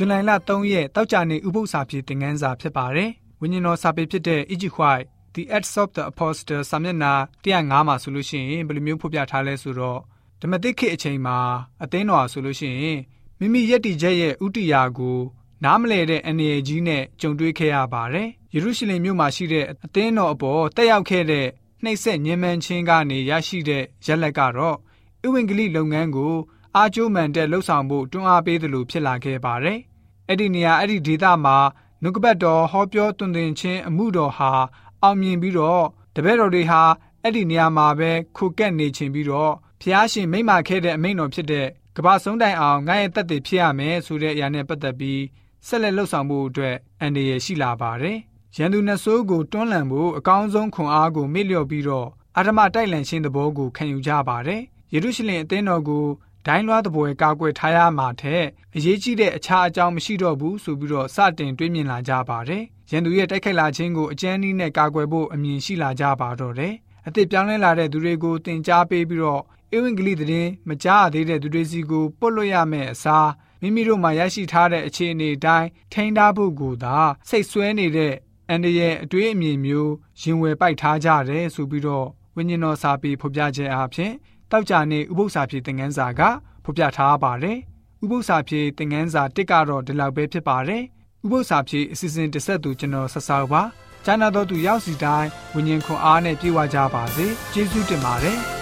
ဇွန်လလ3ရက်တောက်ကြနေဥပုသ္စာပြေသင်ခန်းစာဖြစ်ပါတယ်။ဝိညာဉ်တော်စာပေဖြစ်တဲ့ Egypt White The Acts of the Apostle စာမျက်နှာ105မှာဆိုလို့ရှိရင်ဘယ်လိုမျိုးဖော်ပြထားလဲဆိုတော့ဓမ္မတိခေအချိန်မှာအသင်းတော်ဆိုလို့ရှိရင်မိမိယက်တီချက်ရဲ့ဥတီယာကိုနားမလဲတဲ့အနေအကြီးနဲ့ကြုံတွေ့ခဲ့ရပါတယ်။ယေရုရှလင်မြို့မှာရှိတဲ့အသင်းတော်အပေါ်တက်ရောက်ခဲ့တဲ့နှိပ်စက်ညှဉ်းပန်းခြင်းကနေရရှိတဲ့ရက်လက်ကတော့ဥဝင်ကလိလုပ်ငန်းကိုအားကျိုးမှန်တဲ့လှုပ်ဆောင်ဖို့တွန်းအားပေးသလိုဖြစ်လာခဲ့ပါတယ်။ အဲ့ဒီနေရာအဲ့ဒီဒေသမှာနှုတ်ကပတ်တော်ဟောပြောတွင်တင်ခြင်းအမှုတော်ဟာအောင်မြင်ပြီးတော့တပည့်တော်တွေဟာအဲ့ဒီနေရာမှာပဲခုကက်နေခြင်းပြီးတော့ဖျားရှင်မိမ့်မာခဲ့တဲ့အမိန့်တော်ဖြစ်တဲ့ကဘာဆုံးတိုင်အောင်ငါရဲ့တက်တည်ဖြစ်ရမယ်ဆိုတဲ့အရာနဲ့ပတ်သက်ပြီးဆက်လက်လှုပ်ဆောင်မှုအတွက်အန္တရာယ်ရှိလာပါတယ်။ရန်သူနှဆိုးကိုတွန်းလှန်ဖို့အကောင်းဆုံးခွန်အားကိုမေ့လျော့ပြီးတော့အာဓမတိုက်လန်ခြင်းသဘောကိုခံယူကြပါတယ်။ယေရုရှလင်အသင်းတော်ကို ဒိုင်းလွှားတပွဲကာကွယ်ထားရမှာထက်အရေးကြီးတဲ့အခြားအကြောင်းမရှိတော့ဘူးဆိုပြီးတော့စတင်တွေးမြင်လာကြပါတယ်။ရန်သူရဲ့တိုက်ခိုက်လာခြင်းကိုအကြမ်းနည်းနဲ့ကာကွယ်ဖို့အမြင်ရှိလာကြပါတော့တယ်။အသစ်ပြောင်းလဲလာတဲ့သူတွေကိုတင် जा ပေးပြီးတော့ဧဝံဂေလိသတင်းမကြားသေးတဲ့သူတွေစီကိုပုတ်လွတ်ရမယ့်အစားမိမိတို့မှာရရှိထားတဲ့အခြေအနေအတိုင်းထိန်းထားဖို့ကိုသာစိတ်ဆွဲနေတဲ့အန်ဒီရဲ့အတွေးအမြင်မျိုးရင်ဝယ်ပိုက်ထားကြတယ်ဆိုပြီးတော့ဝိညာဉ်တော်စာပေဖော်ပြခြင်းအပြင် တောက်ကြနေဥပု္ပ္ပစာပြေသင်ခန်းစာကဖော်ပြထားပါတယ်။ဥပု္ပ္ပစာပြေသင်ခန်းစာတစ်ကတော့ဒီလောက်ပဲဖြစ်ပါတယ်။ဥပု္ပ္ပစာပြေအစီအစဉ်တစ်ဆက်သူကျွန်တော်ဆက်ဆောက်ပါ။ကျမ်းနာတော်သူရောက်စီတိုင်းဝိညာဉ်ခွန်အားနဲ့ပြေဝကြပါစေ။ကျေးဇူးတင်ပါတယ်။